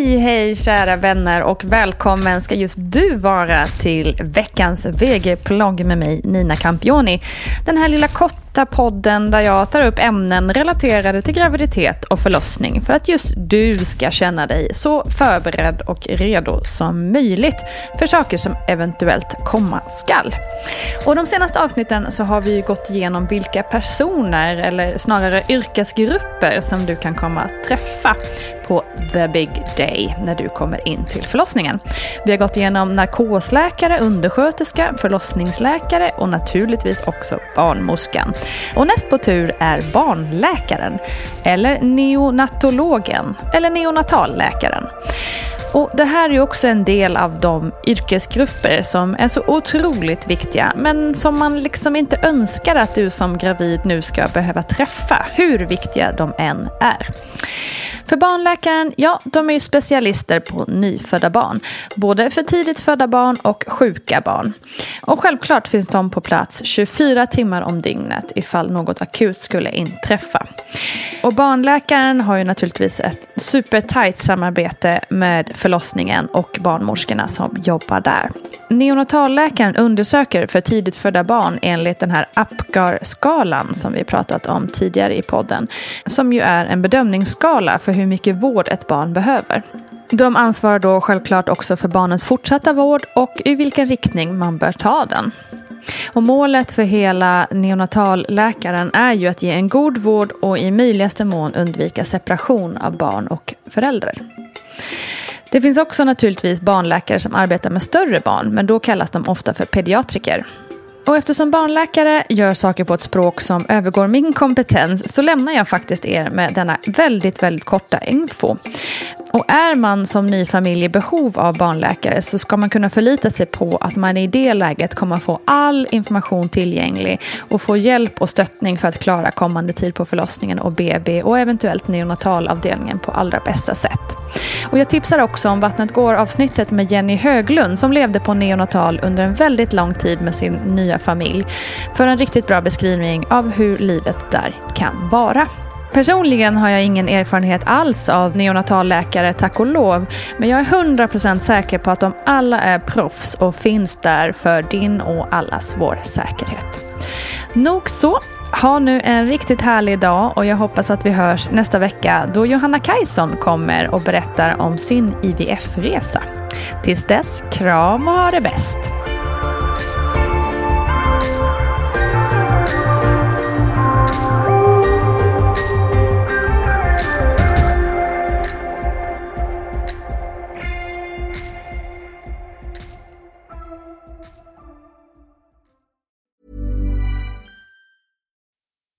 Hej, hej kära vänner och välkommen ska just du vara till veckans VG-plogg med mig Nina Campioni. Den här lilla korta podden där jag tar upp ämnen relaterade till graviditet och förlossning för att just du ska känna dig så förberedd och redo som möjligt för saker som eventuellt komma skall. Och de senaste avsnitten så har vi gått igenom vilka personer eller snarare yrkesgrupper som du kan komma att träffa på the big day när du kommer in till förlossningen. Vi har gått igenom narkosläkare, undersköterska, förlossningsläkare och naturligtvis också barnmorskan. Och näst på tur är barnläkaren, eller neonatologen, eller neonatalläkaren. Och Det här är också en del av de yrkesgrupper som är så otroligt viktiga men som man liksom inte önskar att du som gravid nu ska behöva träffa, hur viktiga de än är. För barnläkaren, ja, de är ju specialister på nyfödda barn. Både för tidigt födda barn och sjuka barn. Och självklart finns de på plats 24 timmar om dygnet ifall något akut skulle inträffa. Och barnläkaren har ju naturligtvis ett supertajt samarbete med förlossningen och barnmorskorna som jobbar där. Neonatalläkaren undersöker för tidigt födda barn enligt den här APGAR-skalan som vi pratat om tidigare i podden. Som ju är en bedömningsskala för hur mycket vård ett barn behöver. De ansvarar då självklart också för barnens fortsatta vård och i vilken riktning man bör ta den. Och målet för hela neonatalläkaren är ju att ge en god vård och i möjligaste mån undvika separation av barn och föräldrar. Det finns också naturligtvis barnläkare som arbetar med större barn, men då kallas de ofta för pediatriker. Och eftersom barnläkare gör saker på ett språk som övergår min kompetens så lämnar jag faktiskt er med denna väldigt, väldigt korta info. Och är man som ny familj i behov av barnläkare så ska man kunna förlita sig på att man i det läget kommer få all information tillgänglig och få hjälp och stöttning för att klara kommande tid på förlossningen och BB och eventuellt neonatalavdelningen på allra bästa sätt. Och jag tipsar också om Vattnet går-avsnittet med Jenny Höglund som levde på neonatal under en väldigt lång tid med sin nya familj för en riktigt bra beskrivning av hur livet där kan vara. Personligen har jag ingen erfarenhet alls av neonatalläkare, tack och lov. Men jag är 100% säker på att de alla är proffs och finns där för din och allas vår säkerhet. Nog så. Ha nu en riktigt härlig dag och jag hoppas att vi hörs nästa vecka då Johanna Kajson kommer och berättar om sin IVF-resa. Tills dess, kram och ha det bäst!